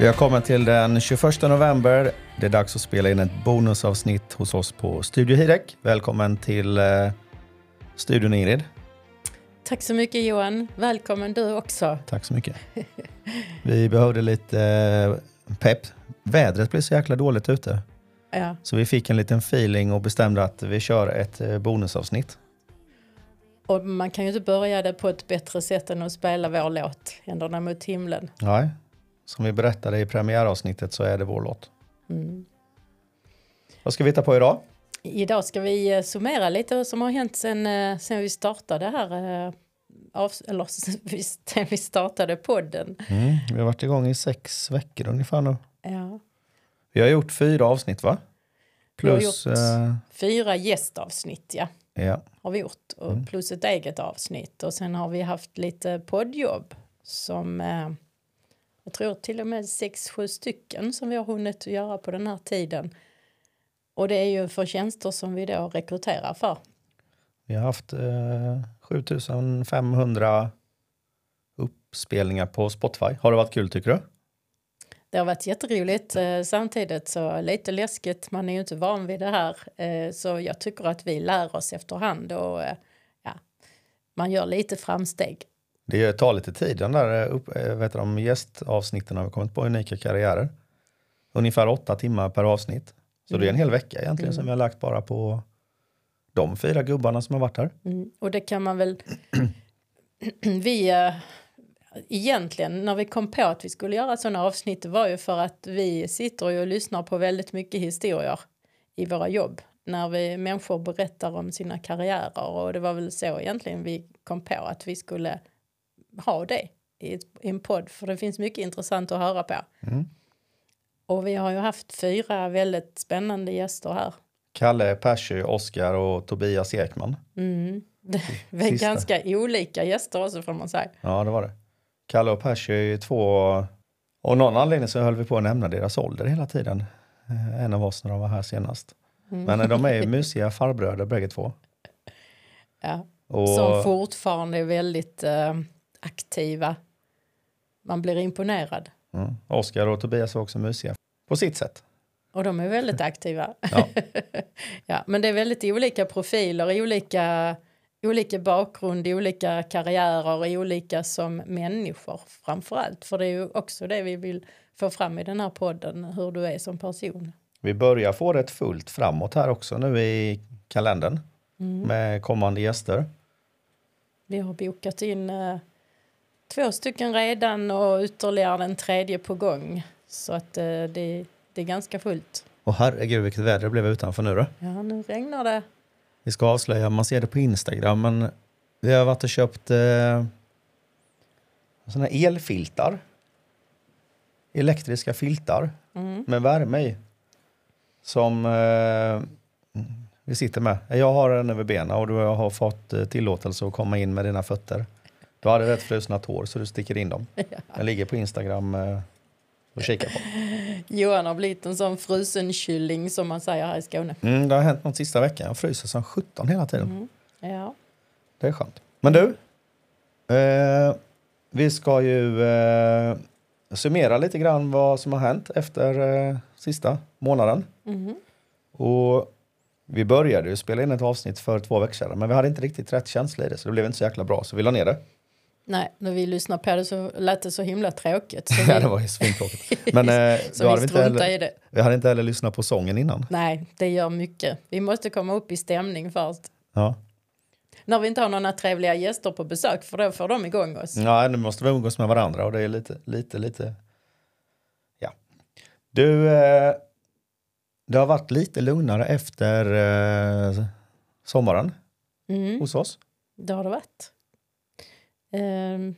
Vi har kommit till den 21 november. Det är dags att spela in ett bonusavsnitt hos oss på Studio Hirek. Välkommen till eh, studion Ingrid. Tack så mycket Johan. Välkommen du också. Tack så mycket. Vi behövde lite eh, pepp. Vädret blev så jäkla dåligt ute. Ja. Så vi fick en liten feeling och bestämde att vi kör ett eh, bonusavsnitt. Och man kan ju inte börja det på ett bättre sätt än att spela vår låt, Händerna mot himlen. Nej, som vi berättade i premiäravsnittet så är det vår låt. Mm. Vad ska vi hitta på idag? Idag ska vi eh, summera lite vad som har hänt sen, eh, sen vi startade här, eh, av, eller sen vi startade podden. Mm, vi har varit igång i sex veckor ungefär nu. Ja. Vi har gjort fyra avsnitt va? Vi har Plus... gjort- eh, Fyra gästavsnitt, ja, ja. har vi gjort. Och Mm. Plus ett eget avsnitt. Och sen har vi haft lite poddjobb som eh, jag tror till och med sex, sju stycken som vi har hunnit göra på den här tiden. Och det är ju för tjänster som vi då rekryterar för. Vi har haft eh, 7500 uppspelningar på Spotify. Har det varit kul tycker du? Det har varit jätteroligt eh, samtidigt så lite läskigt. Man är ju inte van vid det här. Eh, så jag tycker att vi lär oss efterhand och eh, ja, man gör lite framsteg. Det tar lite tid. Den där eh, upp, eh, vet du, de gästavsnitten har vi kommit på unika karriärer. Ungefär åtta timmar per avsnitt. Så det är en hel vecka egentligen som vi har lagt bara på de fyra gubbarna som har varit här. Mm. Och det kan man väl... vi... eh, egentligen, när vi kom på att vi skulle göra sådana avsnitt var ju för att vi sitter och lyssnar på väldigt mycket historier i våra jobb. När vi, människor berättar om sina karriärer och det var väl så egentligen vi kom på att vi skulle ha det i, ett, i en podd för det finns mycket intressant att höra på. Mm. Och vi har ju haft fyra väldigt spännande gäster här. Kalle Persy, Oskar och Tobias Ekman. Mm. Det är Sista. ganska olika gäster också får man säga. Ja, det var det. Kalle och Persy är ju två... Och någon anledning så höll vi på att nämna deras ålder hela tiden. Eh, En av oss när de var här senast. Mm. Men eh, de är ju mysiga farbröder bägge två. Ja. Och, Som fortfarande är väldigt eh, aktiva. Man blir imponerad. mm, Oskar och Tobias är också mysiga. På sitt sätt. Och de är väldigt aktiva. Ja. ja, men det är väldigt olika profiler, olika, olika bakgrund, olika karriärer, olika som människor framför allt. För det är ju också det vi vill få fram i den här podden, hur du är som person. Vi börjar få rätt fullt framåt här också nu i kalendern. Mm. Med kommande gäster. Vi har bokat in eh, två stycken redan och ytterligare den tredje på gång. Så att eh, det, det är ganska fullt. Och herregud vilket väder det blev utanför nu då. Ja, nu regnar det. Vi ska avslöja, man ser det på Instagram, men vi har varit och köpt eh, såna elfiltar. Elektriska filtar Mm. med värme i. Som eh, vi sitter med. Jag har den över benen och du har fått eh, tillåtelse att komma in med dina fötter. Du hade rätt frusna tår så du sticker in dem. Den ligger på Instagram eh, och kika på. Johan har blivit en sån frusen kylling som man säger här i Skåne. Mm, det har hänt något sista veckan. Jag fryser som 17 hela tiden. Mm. Ja. Det är skönt. Men du, eh, vi ska ju eh, summera lite grann vad som har hänt efter eh, sista månaden. Mhm. Och vi började ju spela in ett avsnitt för två veckor sedan, men vi hade inte riktigt rätt känsla i det, så det blev inte så jäkla bra, så vi la ner det. Nej, när vi lyssnade på det så lät det så himla tråkigt. Så vi, Ja, det var ju svintråkigt. Men eh, så vi inte heller, i det. vi hade inte heller lyssnat på sången innan. Nej, det gör mycket. Vi måste komma upp i stämning först. Ja. När vi inte har några trevliga gäster på besök, för då får de igång oss. Ja, nu måste vi umgås med varandra och det är lite, lite, lite... Ja. Du, eh, det har varit lite lugnare efter eh, sommaren Mm, hos oss. det har det varit. Ehm,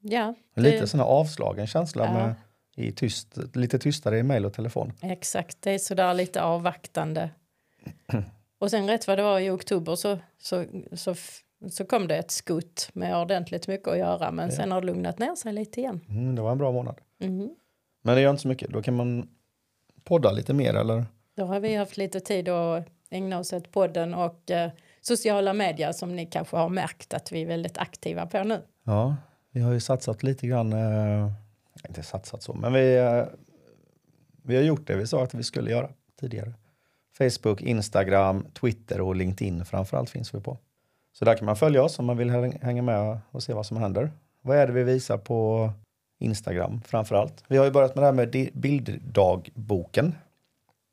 ja, Lite det, sån här avslagen känsla Ja. med i tyst, lite tystare i mejl och telefon. exakt. Det är sådär lite avvaktande. Och sen rätt vad det var i oktober så, så, så, så kom det ett skutt med ordentligt mycket att göra. Men Ja. sen har det lugnat ner sig lite igen. Mm, det var en bra månad. Mhm. Men det gör inte så mycket. Då kan man podda lite mer eller? Då har vi haft lite tid att ägna oss åt podden och eh, sociala medier som ni kanske har märkt att vi är väldigt aktiva på nu. Ja, vi har ju satsat lite grann eh, inte satsat så, men vi, eh, vi har gjort det vi sa att vi skulle göra tidigare. Facebook, Instagram, Twitter och LinkedIn framförallt finns vi på. Så där kan man följa oss om man vill hänga med och se vad som händer. Vad är det vi visar på Instagram framförallt? Vi har ju börjat med det här med bilddagboken.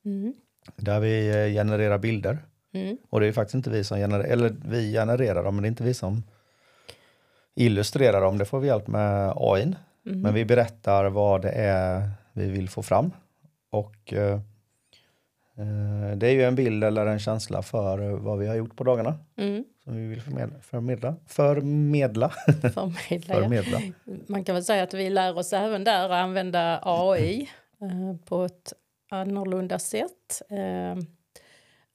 Mm. Där vi eh, genererar bilder. Mm. Och det är faktiskt inte vi som genererar, eller vi genererar dem, men det är inte vi som illustrerar dem. Det får vi hjälp med AI. Mm. Men vi berättar vad det är vi vill få fram. Och eh, eh, det är ju en bild eller en känsla för vad vi har gjort på dagarna. Mm. Som vi vill förmedla. Förmedla. Förmedla. Förmedla, ja. förmedla. Man kan väl säga att vi lär oss även där att använda AI eh, på ett annorlunda sätt. Eh,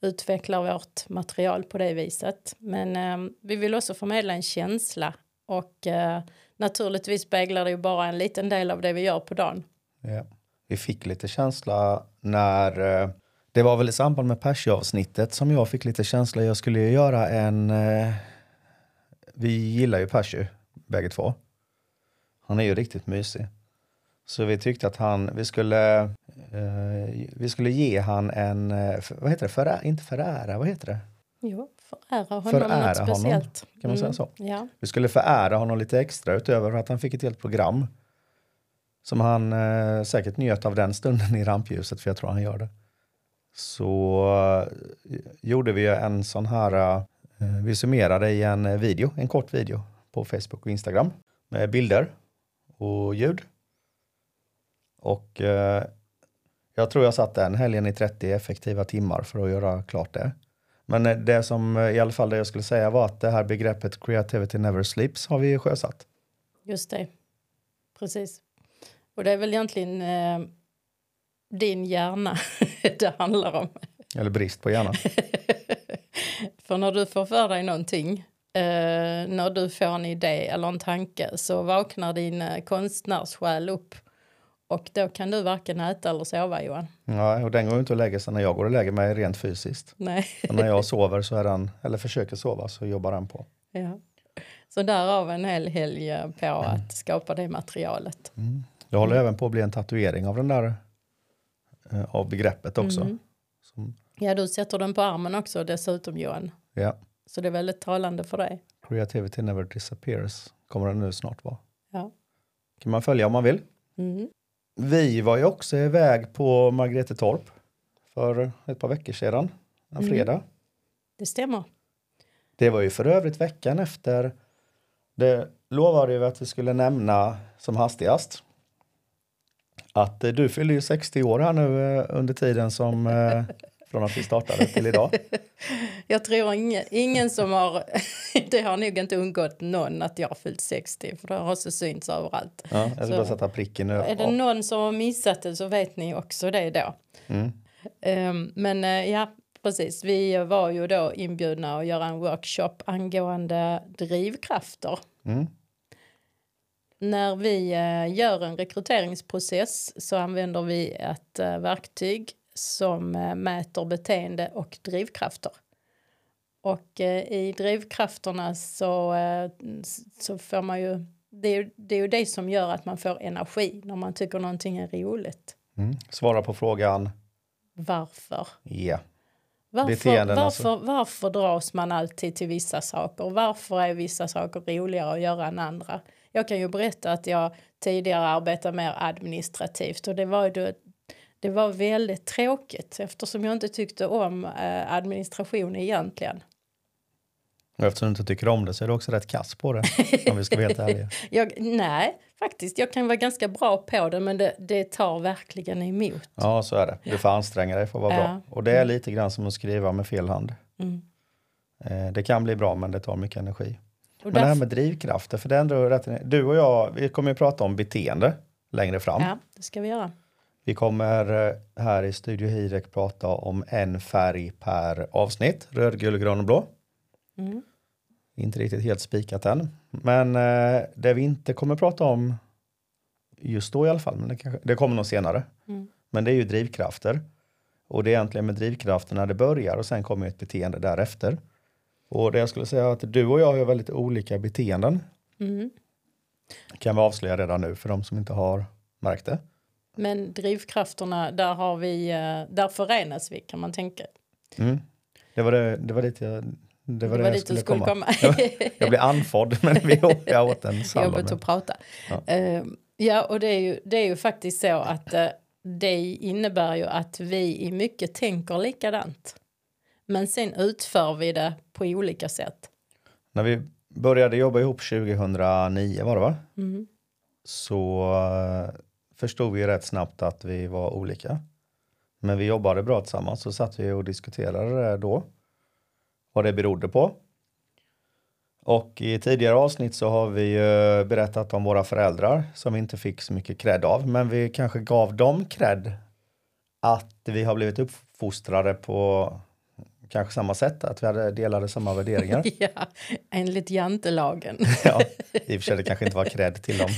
utvecklar vårt material på det viset. Men eh, vi vill också förmedla en känsla och eh, naturligtvis speglar det ju bara en liten del av det vi gör på dagen. Ja. Vi fick lite känsla när eh, det var väl i samband med Percy-avsnittet som jag fick lite känsla. Jag skulle ju göra en... Eh, vi gillar ju Percy bägge två. Han är ju riktigt mysig. Så vi tyckte att han, vi skulle, vi skulle ge han en, eh, vad heter det, Förä, inte förära, vad heter det? Jo, förära honom Förära något honom, speciellt. Kan man säga så? Ja. Vi skulle förära honom lite extra utöver att han fick ett helt program. Som han eh, säkert njöt av den stunden i rampljuset, för jag tror han gör det. Så eh, gjorde vi en sån här, eh, vi summerade i en video, en kort video på Facebook och Instagram med bilder och ljud. Och eh, jag tror jag satt den helgen i 30 effektiva timmar för att göra klart det. Men eh, det som eh, i alla fall det jag skulle säga var att det här begreppet creativity never sleeps har vi sjösatt. Just det. Precis. Och det är väl egentligen eh, din hjärna det handlar om. Eller brist på hjärna. för när du får för dig någonting, eh, när du får en idé eller en tanke så vaknar din eh, konstnärssjäl upp. Och då kan du varken äta eller sova Johan. Ja, och den går ju inte att lägga sig när jag går och lägger mig rent fysiskt. Nej. Och när jag sover så är den, eller försöker sova så jobbar den på. ja. Så därav en hel helg eh, på att skapa det materialet. Det håller även på att bli en tatuering av den där eh, av begreppet också. Mm. Som, Ja, du sätter den på armen också dessutom Johan. ja, Så det är väldigt talande för dig. creativity never disappears kommer den nu snart vara. Ja. kan man följa om man vill. Mm. Vi var ju också iväg på Margretetorp för ett par veckor sedan, en Mm. fredag. Det stämmer. Det var ju för övrigt veckan efter. Det lovade ju att vi skulle nämna som hastigast. Att eh, du fyller ju 60 år här nu eh, under tiden som eh, från att vi startade till idag. Jag tror ingen, ingen som har... Det har nog inte undgått någon att jag har fyllt 60 för det har också synts överallt. Ja, jag ska Så- bara sätta pricken nu. Är det någon som har missat det så vet ni också det då. Mm. Ehm, men eh, ja, precis. Vi var ju då inbjudna att göra en workshop angående drivkrafter. Mm. När vi eh, gör en rekryteringsprocess så använder vi ett eh, verktyg som eh, mäter beteende och drivkrafter. Och eh, i drivkrafterna så, eh, så får man ju det, är, det är ju det som gör att man får energi när man tycker någonting är roligt. Mm. Svara på frågan. Varför? Ja. Varför, Beteenden, varför, alltså. varför dras man alltid till vissa saker? Varför är vissa saker roligare att göra än andra? Jag kan ju berätta att jag tidigare arbetade mer administrativt och det var, ju det var väldigt tråkigt eftersom jag inte tyckte om eh, administration egentligen. Och eftersom du inte tycker om det så är du också rätt kass på det. om vi ska vara helt ärliga. Jag, nej, faktiskt, jag kan vara ganska bra på det men det, det tar verkligen emot. Ja, så är det. Du får anstränga dig för att vara Ja. bra. Och det är lite grann som att skriva med fel hand. Mm. Eh, Det kan bli bra men det tar mycket energi. Och Men det här med drivkrafter, för det ändå rätt, du och jag, vi kommer ju prata om beteende längre fram. ja, det ska vi göra. Vi kommer eh, här i Studio Hirek prata om en färg per avsnitt, röd, gul, grön och blå. Mm. Inte riktigt helt spikat än. Men eh, det vi inte kommer prata om just då i alla fall, men det, kanske, det kommer nog senare. Mm. Men det är ju drivkrafter. Och det är egentligen med drivkrafterna det börjar och sen kommer ett beteende därefter. Och det jag skulle säga är att du och jag har väldigt olika beteenden. Mm. Kan vi avslöja redan nu för de som inte har märkt det. Men drivkrafterna, där, har vi, eh, där förenas vi kan man tänka. Mm. Det var det, det var dit jag, det var det jag dit du skulle skulle komma. komma. Jag blev andfådd men vi jag åt en sallad. Med- att prata. Ja. Eh, ja, och det är, ju, det är ju faktiskt så att eh, det innebär ju att vi i mycket tänker likadant. Men sen utför vi det på olika sätt. När vi började jobba ihop 2009 var det va? Mm. Så förstod vi rätt snabbt att vi var olika. Men vi jobbade bra tillsammans så satt vi och diskuterade det då. Vad det berodde på. Och i tidigare avsnitt så har vi ju berättat om våra föräldrar som vi inte fick så mycket cred av. Men vi kanske gav dem cred att vi har blivit uppfostrade på kanske samma sätt, att vi hade delade samma värderingar. Ja, enligt jantelagen. ja, I och för sig det kanske inte var cred till dem.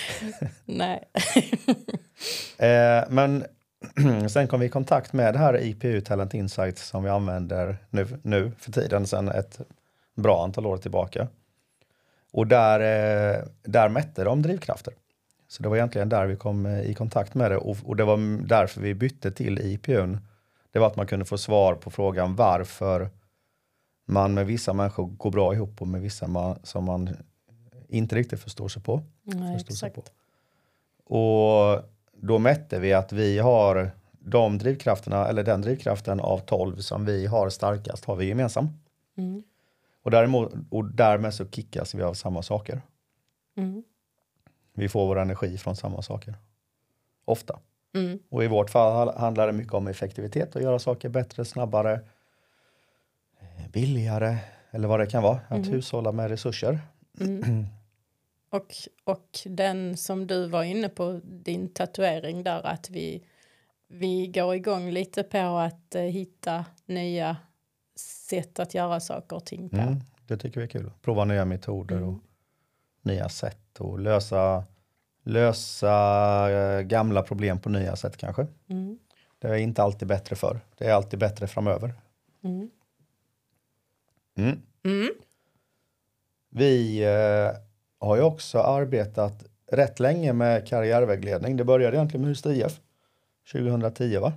Nej. Eh, men sen kom vi i kontakt med det här IPU Talent Insights som vi använder nu, nu för tiden, sedan ett bra antal år tillbaka. Och där, eh, där mätte de drivkrafter. Så det var egentligen där vi kom eh, i kontakt med det och, och det var därför vi bytte till IPUn. Det var att man kunde få svar på frågan varför man med vissa människor går bra ihop och med vissa man, som man inte riktigt förstår sig på. Nej, förstår sig på. Och då mätte vi att vi har de drivkrafterna, eller den drivkraften av 12 som vi har starkast har vi gemensam. Mm. Och, däremot, och därmed så kickas vi av samma saker. Mm. Vi får vår energi från samma saker. Ofta. Mm. Och i vårt fall handlar det mycket om effektivitet och göra saker bättre, snabbare, eh, billigare eller vad det kan vara. Att hushålla med resurser. Och, och den som du var inne på, din tatuering där, att vi, vi går igång lite på att eh, hitta nya sätt att göra saker och ting på. Mm, det tycker vi är kul. Prova nya metoder och Mm. nya sätt och lösa, lösa eh, gamla problem på nya sätt kanske. Mm. Det är inte alltid bättre för. Det är alltid bättre framöver. Mm. Mm. Mm. Vi eh, har ju också arbetat rätt länge med karriärvägledning. Det började egentligen med Hust IF 2010 va?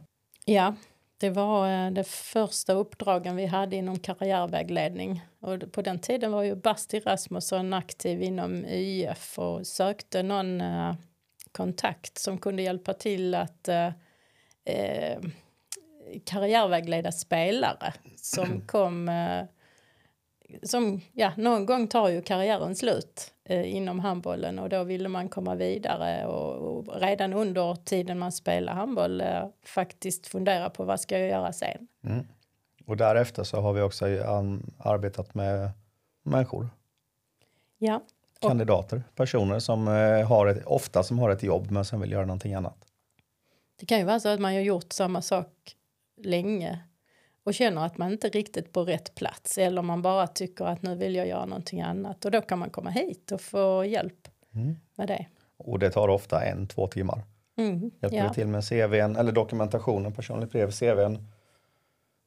Ja, det var eh, det första uppdragen vi hade inom karriärvägledning. Och på den tiden var ju Basti Rasmusson aktiv inom YF och sökte någon eh, kontakt som kunde hjälpa till att eh, eh, karriärvägleda spelare som kom eh, som, ja, någon gång tar ju karriären slut eh, inom handbollen och då ville man komma vidare och, och redan under tiden man spelar handboll eh, faktiskt fundera på vad ska jag göra sen. Mm. Och därefter så har vi också an, arbetat med människor, Ja, Och- kandidater, personer som eh, har ett, ofta som har ett jobb men som vill göra någonting annat. det kan ju vara så att man har gjort samma sak länge och känner att man inte riktigt på rätt plats eller man bara tycker att nu vill jag göra någonting annat och då kan man komma hit och få hjälp Mm. med det. Och det tar ofta en, två timmar. Mm, Hjälper ja. till med CVn eller dokumentationen, personligt brev, CVn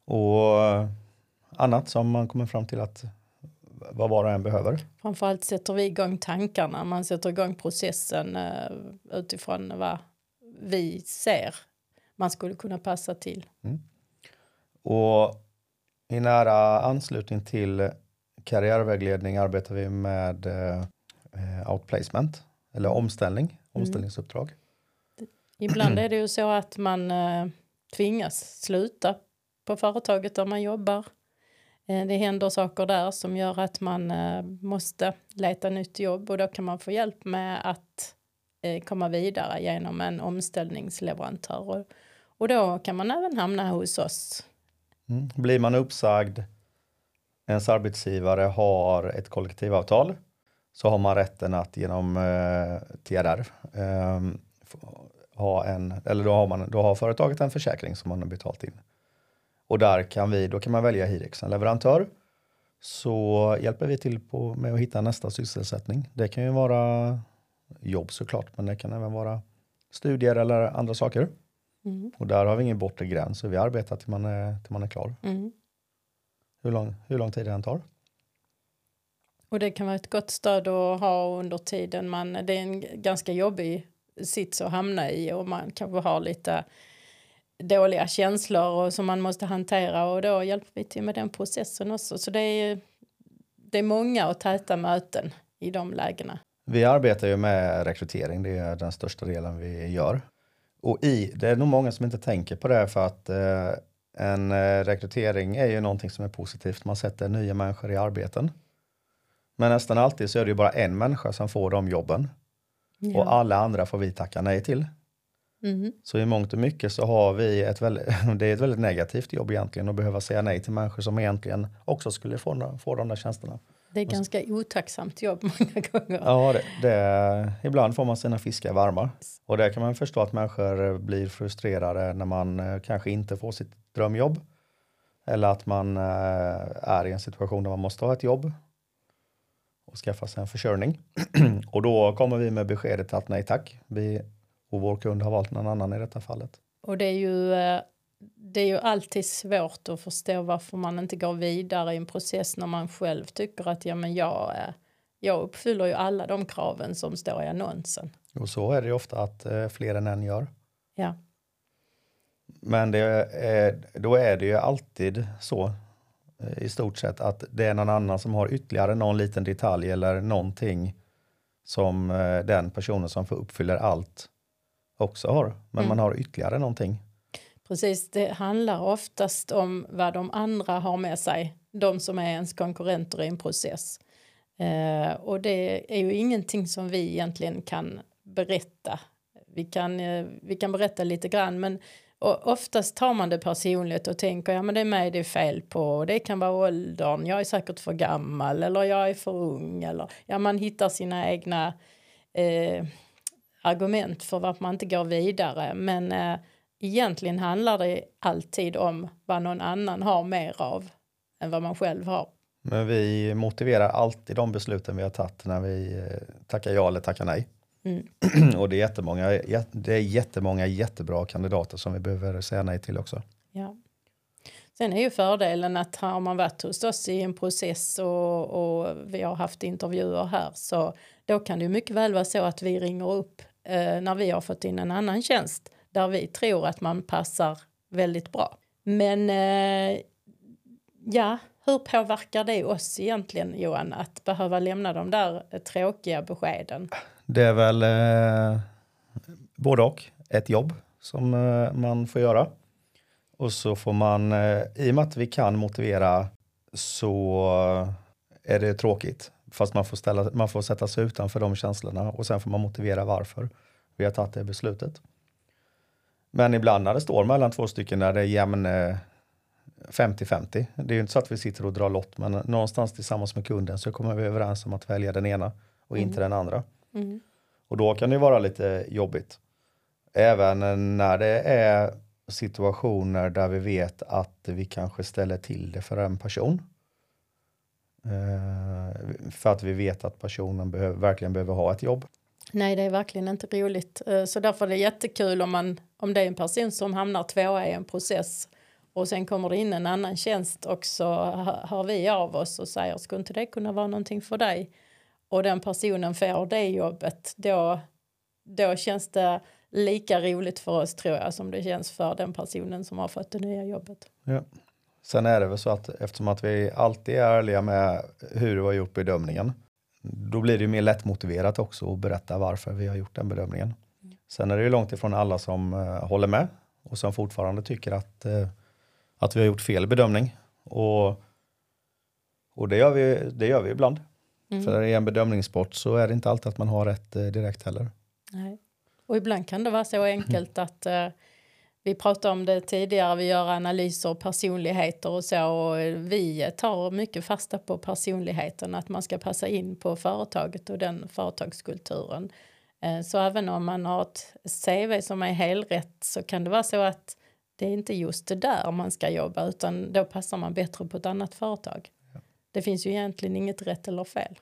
och eh, annat som man kommer fram till att vad var och en behöver. Framförallt sätter vi igång tankarna, man sätter igång processen eh, utifrån vad vi ser man skulle kunna passa till. Och i nära anslutning till karriärvägledning arbetar vi med eh, outplacement eller omställning, omställningsuppdrag. Ibland är det ju så att man eh, tvingas sluta på företaget där man jobbar. Eh, det händer saker där som gör att man eh, måste leta nytt jobb och då kan man få hjälp med att eh, komma vidare genom en omställningsleverantör. Och, och då kan man även hamna hos oss. Mm. Blir man uppsagd, ens arbetsgivare har ett kollektivavtal så har man rätten att genom eh, TRR eh, ha en, eller då har, man, då har företaget en försäkring som man har betalt in. Och där kan vi, då kan man välja Hirex, en leverantör. Så hjälper vi till på, med att hitta nästa sysselsättning. Det kan ju vara jobb såklart, men det kan även vara studier eller andra saker. Mm. Och där har vi ingen bortre gräns, så vi arbetar till man är, till man är klar. Mm. Hur lång, hur lång tid det än tar. Och det kan vara ett gott stöd att ha under tiden man, det är en ganska jobbig sits att hamna i och man kanske har lite dåliga känslor och som man måste hantera och då hjälper vi till med den processen också. Så det är, det är många och täta möten i de lägena. Vi arbetar ju med rekrytering, det är den största delen vi gör. Och i, det är nog många som inte tänker på det för att eh, en eh, rekrytering är ju någonting som är positivt. Man sätter nya människor i arbeten. Men nästan alltid så är det ju bara en människa som får de jobben. Ja. Och alla andra får vi tacka nej till. Mhm. Så i mångt och mycket så har vi ett väldigt, det är ett väldigt negativt jobb egentligen att behöva säga nej till människor som egentligen också skulle få, få de där tjänsterna. Det är ganska otacksamt jobb många gånger. Ja, det, det, ibland får man sina fiskar varma. Och där kan man förstå att människor blir frustrerade när man eh, kanske inte får sitt drömjobb. Eller att man eh, är i en situation där man måste ha ett jobb och skaffa sig en försörjning. och då kommer vi med beskedet att nej tack, vi och vår kund har valt någon annan i detta fallet. Och det är ju eh, det är ju alltid svårt att förstå varför man inte går vidare i en process när man själv tycker att ja, men jag, jag uppfyller ju alla de kraven som står i annonsen. Och så är det ju ofta att eh, fler än en gör. Ja, Men det är, då är det ju alltid så eh, i stort sett att det är någon annan som har ytterligare någon liten detalj eller någonting som eh, den personen som får uppfyller allt också har. Men Mm. man har ytterligare någonting precis. Det handlar oftast om vad de andra har med sig, de som är ens konkurrenter i en process. Eh, och det är ju ingenting som vi egentligen kan berätta. Vi kan, eh, vi kan berätta lite grann, men och oftast tar man det personligt och tänker ja men det är mig det är fel på. Det kan vara åldern, jag är säkert för gammal eller jag är för ung. Eller, ja, man hittar sina egna eh, argument för varför man inte går vidare. Men eh, egentligen handlar det alltid om vad någon annan har mer av än vad man själv har. Men vi motiverar alltid de besluten vi har tagit när vi eh, tackar ja eller tackar nej. Mm. Och det är jättemånga, jät- det är jättemånga jättebra kandidater som vi behöver säga nej till också. Ja. Sen är ju fördelen att har man varit hos oss i en process och, och vi har haft intervjuer här så då kan det mycket väl vara så att vi ringer upp eh, när vi har fått in en annan tjänst där vi tror att man passar väldigt bra. Men eh, ja, hur påverkar det oss egentligen Johan att behöva lämna de där eh, tråkiga beskeden? Det är väl eh, både och. Ett jobb som eh, man får göra. Och så får man, eh, i och med att vi kan motivera så är det tråkigt. Fast man får, ställa, man får sätta sig utanför de känslorna och sen får man motivera varför vi har tagit det beslutet. Men ibland när det står mellan två stycken där det är jämn eh, 50-50. Det är ju inte så att vi sitter och drar lott men någonstans tillsammans med kunden så kommer vi överens om att välja den ena och inte den andra. Mm. Och då kan det vara lite jobbigt. Även när det är situationer där vi vet att vi kanske ställer till det för en person. Eh, för att vi vet att personen behöver, verkligen behöver ha ett jobb. Nej, det är verkligen inte roligt. Eh, så därför är det jättekul om, man, om det är en person som hamnar tvåa i en process och sen kommer det in en annan tjänst och så hör vi av oss och säger skulle inte det kunna vara någonting för dig? Och den personen får det jobbet, då, då känns det lika roligt för oss tror jag som det känns för den personen som har fått det nya jobbet. Ja. Sen är det väl så att eftersom att vi alltid är ärliga med hur vi har gjort bedömningen. Då blir det ju mer lättmotiverat också att berätta varför vi har gjort den bedömningen. Sen är det ju långt ifrån alla som eh, håller med och som fortfarande tycker att, eh, att vi har gjort fel bedömning. Och, och det, gör vi, det gör vi ibland. Mm. För i en bedömningssport så är det inte alltid att man har rätt eh, direkt heller. Nej. Och ibland kan det vara så enkelt att eh, vi pratade om det tidigare, vi gör analyser och personligheter och så och vi tar mycket fasta på personligheten, att man ska passa in på företaget och den företagskulturen. Eh, så även om man har ett CV som är helrätt så kan det vara så att det är inte just det där man ska jobba utan då passar man bättre på ett annat företag. Det finns ju egentligen inget rätt eller fel.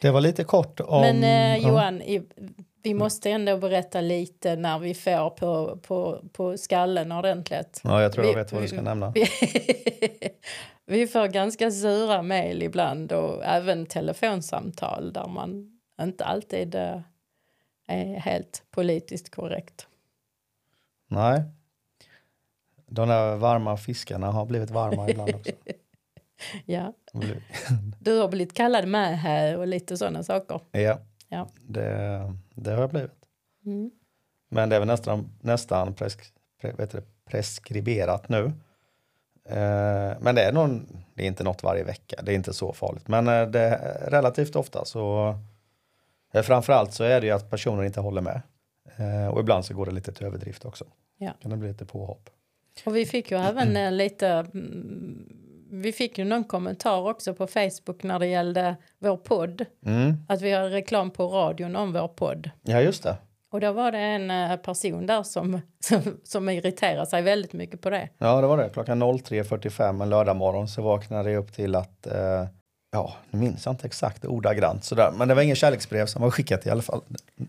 Det var lite kort om... Men eh, ja. Johan, i, vi måste ändå berätta lite när vi får på, på, på skallen ordentligt. Ja, jag tror jag vi- vet vad du ska nämna. Vi, Vi får ganska sura mejl ibland och även telefonsamtal där man inte alltid eh, är helt politiskt korrekt. Nej. De där varma fiskarna har blivit varma ibland också. Ja, du har blivit kallad med här och lite sådana saker. ja, Ja. det, det har jag blivit. Mm. Men det är väl nästan, nästan presk, pre, det, preskriberat nu. Eh, men det är, någon, det är inte något varje vecka, det är inte så farligt. Men eh, det relativt ofta så eh, framförallt så är det ju att personer inte håller med. Eh, och ibland så går det lite till överdrift också. Ja. Kan det bli lite påhopp. Och vi fick ju även eh, lite... Vi fick ju någon kommentar också på Facebook när det gällde vår podd. Mm. Att vi har reklam på radion om vår podd. Ja just det. Och då var det en eh, person där som, som, som irriterade sig väldigt mycket på det. Ja det var det. Klockan 03.45 en lördag morgon så vaknade jag upp till att eh, Ja, nu minns jag inte exakt ordagrant sådär. Men det var ingen kärleksbrev som var skickat i alla fall.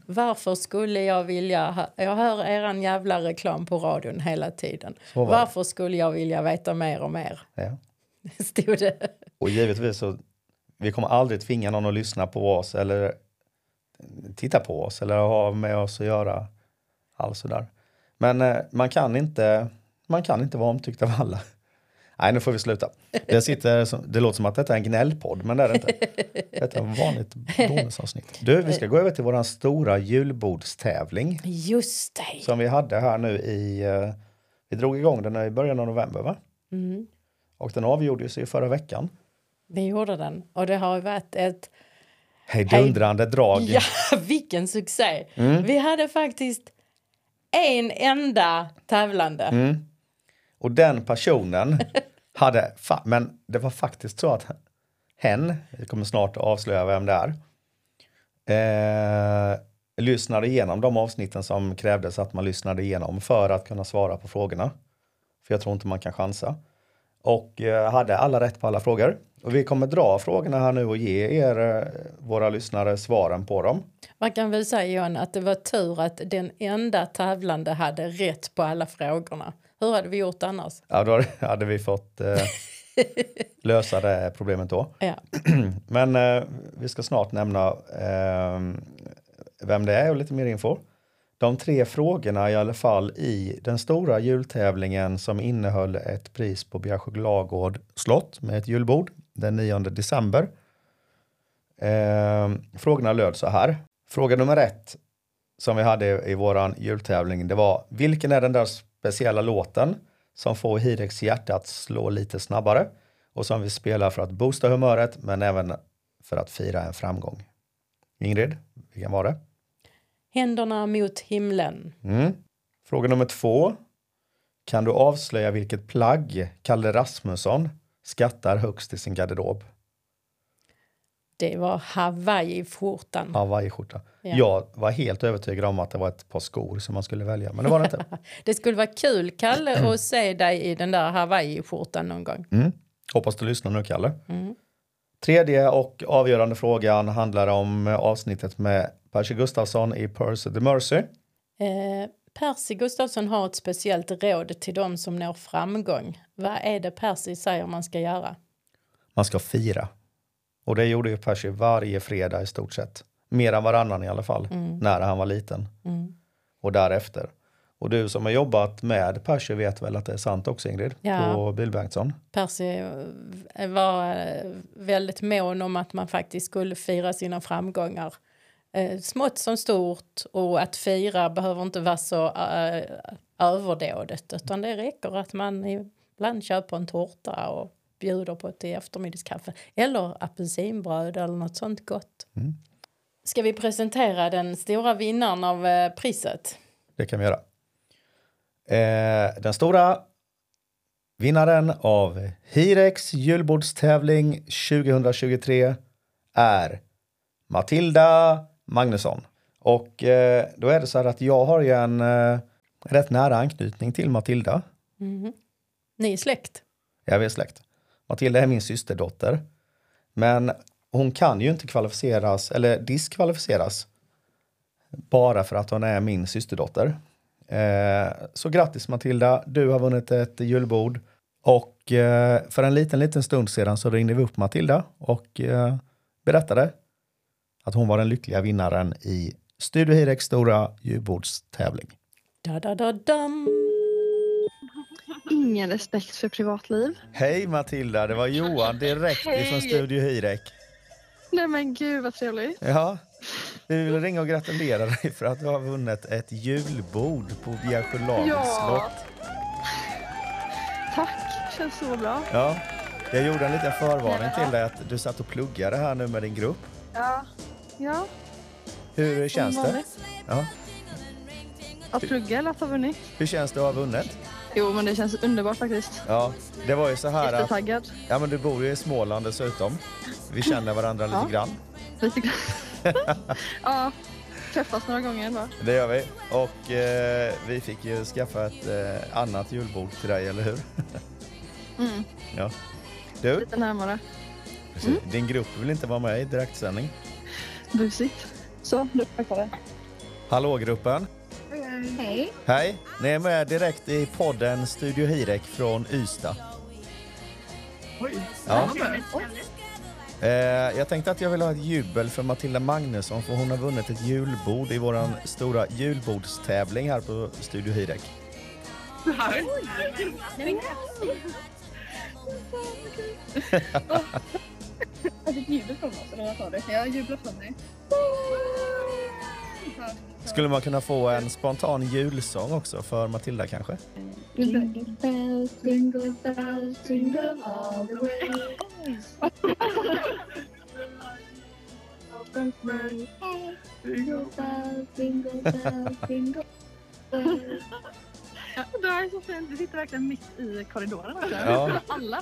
Varför skulle jag vilja... Ha, jag hör eran jävla reklam på radion hela tiden. Varför skulle jag vilja veta mer och mer? Ja. Stod det. Och givetvis så, vi kommer aldrig tvinga någon att lyssna på oss eller titta på oss eller ha med oss att göra alls sådär. Men eh, man kan inte, man kan inte vara omtyckt av alla. Nej, nu får vi sluta. Det, sitter, det låter som att detta är en gnällpodd, men det är det inte. Detta är ett vanligt bonusavsnitt. Du, vi ska gå över till våran stora julbordstävling Just det. som vi hade här nu i, eh, vi drog igång den i början av november va? Mm. Och den avgjordes ju förra veckan. Vi gjorde den. Och det har varit ett... Hejdundrande drag. Ja, vilken succé! Mm. Vi hade faktiskt en enda tävlande. Mm. Och den personen hade, men det var faktiskt så att hen, vi kommer snart att avslöja vem det är, eh, lyssnade igenom de avsnitten som krävdes att man lyssnade igenom för att kunna svara på frågorna. För jag tror inte man kan chansa. Och eh, hade alla rätt på alla frågor. Och vi kommer dra frågorna här nu och ge er, eh, våra lyssnare, svaren på dem. Man kan väl säga John att det var tur att den enda tävlande hade rätt på alla frågorna. Hur hade vi gjort annars? Ja, då hade vi fått eh, lösa det problemet då. Ja. Men eh, vi ska snart nämna eh, vem det är och lite mer info. De tre frågorna i alla fall i den stora jultävlingen som innehöll ett pris på Bjärsjö Lagård slott med ett julbord den 9 december. Eh, frågorna löd så här. Fråga nummer ett som vi hade i våran jultävling det var vilken är den där speciella låten som får Hirex hjärta att slå lite snabbare och som vi spelar för att boosta humöret men även för att fira en framgång. Ingrid, vilken var det? Händerna mot himlen. Mm. Fråga nummer två. Kan du avslöja vilket plagg Kalle Rasmusson skattar högst i sin garderob? Det var Hawaii-skjortan. Hawaii-skjorta. Ja. Jag var helt övertygad om att det var ett par skor som man skulle välja, men det var det inte. Det skulle vara kul, Kalle, att se dig i den där Hawaii-skjortan någon gång. Mm. Hoppas du lyssnar nu, Kalle. Mm. Tredje och avgörande frågan handlar om avsnittet med Percy Gustafsson i Percy the Mercy. Eh, Percy Gustafsson har ett speciellt råd till de som når framgång. Vad är det Percy säger man ska göra? Man ska fira. Och det gjorde ju Percy varje fredag i stort sett. Mer än varannan i alla fall, när han var liten. Mm. Och därefter. Och du som har jobbat med Percy vet väl att det är sant också Ingrid? Ja. På Bill Bengtsson. Percy eh, var eh, väldigt mån om att man faktiskt skulle fira sina framgångar. Eh, smått som stort och att fira behöver inte vara så eh, överdådigt utan det räcker att man ibland köper en tårta och bjuder på ett eftermiddagskaffe eller apelsinbröd eller något sånt gott. Mm. Ska vi presentera den stora vinnaren av eh, priset? Det kan vi göra. Eh, den stora vinnaren av Hirex julbordstävling 2023 är Matilda Magnusson. Och eh, då är det så här att jag har ju en eh, rätt nära anknytning till Matilda. Mhm. Ni är släkt. Jag är släkt. Matilda är min systerdotter. Men hon kan ju inte kvalificeras eller diskvalificeras bara för att hon är min systerdotter. Eh, så grattis Matilda, du har vunnit ett julbord Och eh, för en liten, liten stund sedan så ringde vi upp Matilda och eh, berättade att hon var den lyckliga vinnaren i Studio Hirex stora julbordstävling. Da, da, da, dam. Ingen respekt för privatliv. Hej Matilda, det var Johan direkt Hej. ifrån Studio Hirek. Nej men gud vad trevligt. Ja, vi vill ringa och gratulera dig för att du har vunnit ett julbord på Bjärsjölagens Ja. slott. Tack, känns så bra. Ja, jag gjorde en liten förvarning till dig att du satt och pluggade här nu med din grupp. Ja. Ja, Hur känns det? Ja. Att plugga eller att ha vunnit? Hur känns det att ha vunnit? Jo men det känns underbart faktiskt. Ja, det var ju så här att ja, men du bor ju i Småland dessutom. Vi känner varandra lite Ja. grann. Lite grann. ja, träffats några gånger ändå. Det gör vi. Och eh, vi fick ju skaffa ett eh, annat julbord till dig, eller hur? Mm, Ja. Du, lite närmare. din grupp vill inte vara med i direktsändning. Busigt. Så, du packar det. Hallå gruppen! Hej. Hej! Ni är med direkt i podden Studio Hirek från Ystad. Ja. Eh, jag tänkte att jag vill ha ett jubel för Matilda Magnusson för hon har vunnit ett julbord i våran stora julbordstävling här på Studio Hirek. Jag fick jubel från oss, eller vad sa du? Jag jublar från dig. Skulle man kunna få en spontan julsång också för Matilda kanske? Jingle bells, jingle bells, jingle all the way. Jingle bells, jingle bells, jingle bells. Ja, det är så fint. Du sitter verkligen mitt i korridoren. Också. Ja. Alla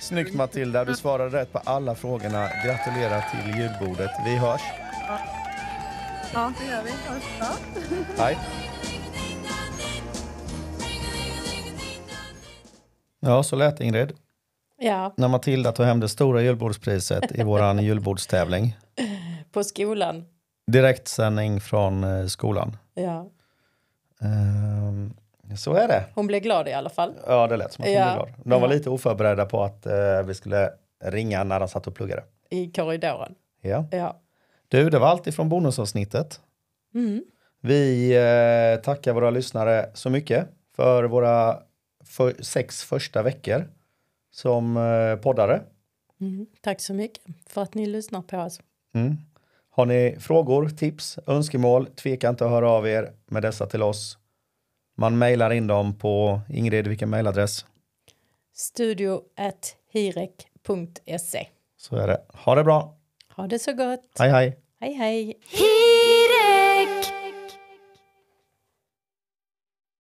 Snyggt Matilda, du svarade rätt på alla frågorna. Gratulerar till julbordet. Vi hörs. Ja, det gör vi. Ja. Hej. Ja, så lät Ingrid. Ja, När Matilda tog hem det stora julbordspriset i våran julbordstävling. på skolan. Direktsändning från eh, skolan. Ja. Ehm, så är det. Hon blev glad i alla fall. Ja, det lät som att hon Ja. blev glad. De var Ja. lite oförberedda på att eh, vi skulle ringa när de satt och pluggade. I korridoren. Ja. Ja. Du, det var allt ifrån bonusavsnittet. Mm. Vi eh, tackar våra lyssnare så mycket för våra för, sex första veckor som eh, poddare. Mm. Tack så mycket för att ni lyssnar på oss. Mm. Har ni frågor, tips, önskemål, tveka inte att höra av er med dessa till oss. Man mejlar in dem på Ingrid, vilken mejladress? Studio at hirek.se. Så är det. Ha det bra. Ha det så gott. Hej hej. Hej hej. Hej